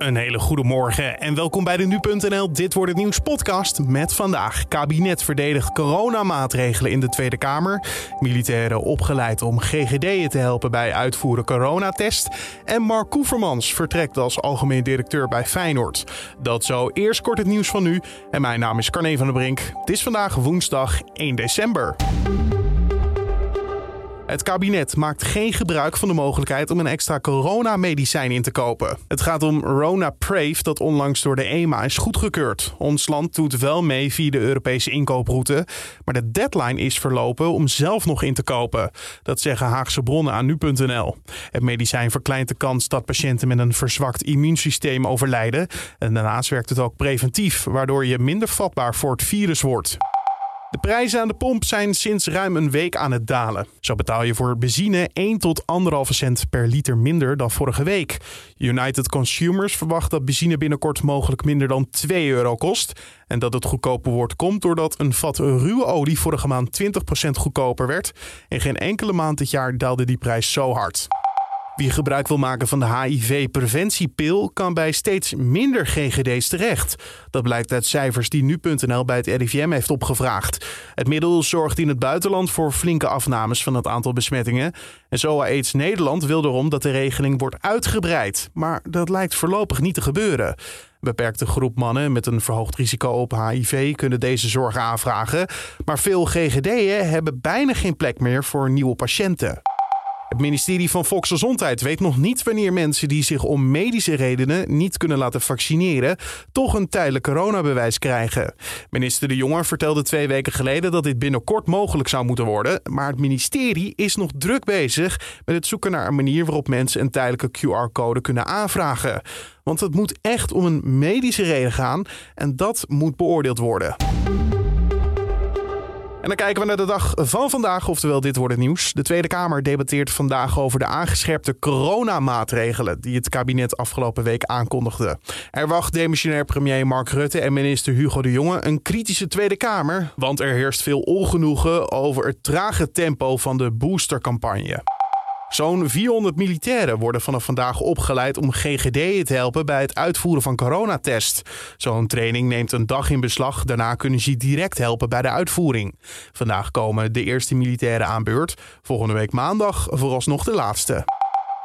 Een hele goede morgen en welkom bij de Nu.nl Dit Wordt Het Nieuws podcast met vandaag. Kabinet verdedigt coronamaatregelen in de Tweede Kamer. Militairen opgeleid om GGD'en te helpen bij uitvoeren coronatest. En Mark Koevermans vertrekt als algemeen directeur bij Feyenoord. Dat zo eerst kort het nieuws van nu. En mijn naam is Carne van der Brink. Het is vandaag woensdag 1 december. Het kabinet maakt geen gebruik van de mogelijkheid om een extra coronamedicijn in te kopen. Het gaat om Ronaprave, dat onlangs door de EMA is goedgekeurd. Ons land doet wel mee via de Europese inkooproute, maar de deadline is verlopen om zelf nog in te kopen. Dat zeggen Haagse bronnen aan nu.nl. Het medicijn verkleint de kans dat patiënten met een verzwakt immuunsysteem overlijden. En daarnaast werkt het ook preventief, waardoor je minder vatbaar voor het virus wordt. De prijzen aan de pomp zijn sinds ruim een week aan het dalen. Zo betaal je voor benzine 1 tot 1,5 cent per liter minder dan vorige week. United Consumers verwacht dat benzine binnenkort mogelijk minder dan 2 euro kost. En dat het goedkoper wordt komt doordat een vat ruwe olie vorige maand 20% goedkoper werd. En geen enkele maand dit jaar daalde die prijs zo hard. Wie gebruik wil maken van de HIV-preventiepil kan bij steeds minder GGD's terecht. Dat blijkt uit cijfers die nu.nl bij het RIVM heeft opgevraagd. Het middel zorgt in het buitenland voor flinke afnames van het aantal besmettingen. En ZOA AIDS Nederland wil erom dat de regeling wordt uitgebreid. Maar dat lijkt voorlopig niet te gebeuren. beperkte groep mannen met een verhoogd risico op HIV kunnen deze zorg aanvragen. Maar veel GGD'en hebben bijna geen plek meer voor nieuwe patiënten. Het ministerie van Volksgezondheid weet nog niet wanneer mensen die zich om medische redenen niet kunnen laten vaccineren, toch een tijdelijk coronabewijs krijgen. Minister De Jonge vertelde twee weken geleden dat dit binnenkort mogelijk zou moeten worden, maar het ministerie is nog druk bezig met het zoeken naar een manier waarop mensen een tijdelijke QR-code kunnen aanvragen. Want het moet echt om een medische reden gaan en dat moet beoordeeld worden. En dan kijken we naar de dag van vandaag, oftewel dit wordt het nieuws. De Tweede Kamer debatteert vandaag over de aangescherpte coronamaatregelen die het kabinet afgelopen week aankondigde. Er wacht demissionair premier Mark Rutte en minister Hugo de Jonge een kritische Tweede Kamer, want er heerst veel ongenoegen over het trage tempo van de boostercampagne. Zo'n 400 militairen worden vanaf vandaag opgeleid om GGD'en te helpen bij het uitvoeren van coronatest. Zo'n training neemt een dag in beslag, daarna kunnen ze direct helpen bij de uitvoering. Vandaag komen de eerste militairen aan beurt, volgende week maandag vooralsnog de laatste.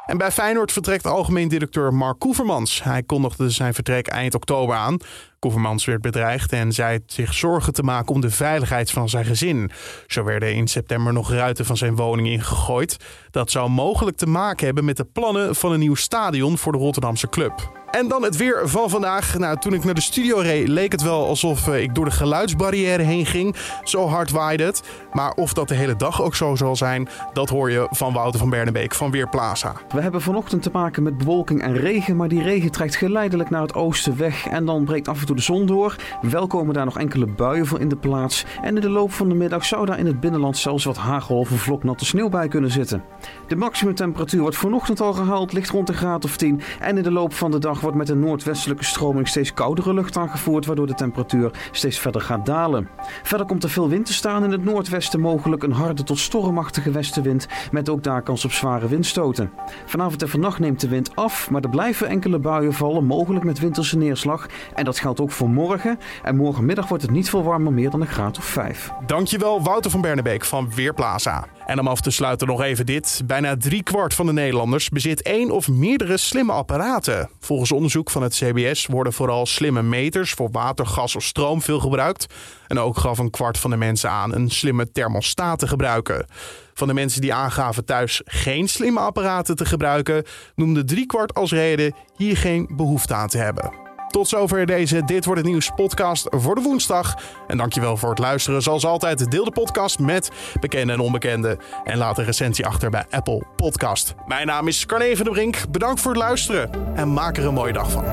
En bij Feyenoord vertrekt algemeen directeur Mark Koevermans. Hij kondigde zijn vertrek eind oktober aan. Koevermans werd bedreigd en zei zich zorgen te maken om de veiligheid van zijn gezin. Zo werden in september nog ruiten van zijn woning ingegooid. Dat zou mogelijk te maken hebben met de plannen van een nieuw stadion voor de Rotterdamse club. En dan het weer van vandaag. Nou, toen ik naar de studio reed, leek het wel alsof eh, ik door de geluidsbarrière heen ging. Zo hard waaide het. Maar of dat de hele dag ook zo zal zijn, dat hoor je van Wouter van Bernebeek van Weerplaza. We hebben vanochtend te maken met bewolking en regen, maar die regen trekt geleidelijk naar het oosten weg. En dan breekt af en toe de zon door. Wel komen daar nog enkele buien voor in de plaats. En in de loop van de middag zou daar in het binnenland zelfs wat hagel of een vlok natte sneeuw bij kunnen zitten. De maximumtemperatuur wordt vanochtend al gehaald, ligt rond een graad of 10. En in de loop van de dag wordt met een noordwestelijke stroming steeds koudere lucht aangevoerd, waardoor de temperatuur steeds verder gaat dalen. Verder komt er veel wind te staan in het noordwesten, mogelijk een harde tot stormachtige westenwind, met ook daar kans op zware windstoten. Vanavond en vannacht neemt de wind af, maar er blijven enkele buien vallen, mogelijk met winterse neerslag. En dat geldt ook voor morgen. En morgenmiddag wordt het niet veel warmer, meer dan een graad of 5. Dankjewel Wouter van Bernebeek van Weerplaza. En om af te sluiten nog even dit. Bijna driekwart van de Nederlanders bezit één of meerdere slimme apparaten. Volgens onderzoek van het CBS worden vooral slimme meters voor water, gas of stroom veel gebruikt. En ook gaf een kwart van de mensen aan een slimme thermostaat te gebruiken. Van de mensen die aangaven thuis geen slimme apparaten te gebruiken, noemde driekwart als reden hier geen behoefte aan te hebben. Tot zover deze Dit Wordt Het Nieuws podcast voor de woensdag. En dankjewel voor het luisteren. Zoals altijd, deel de podcast met bekenden en onbekenden. En laat een recensie achter bij Apple Podcast. Mijn naam is Carne van der Brink. Bedankt voor het luisteren en maak er een mooie dag van.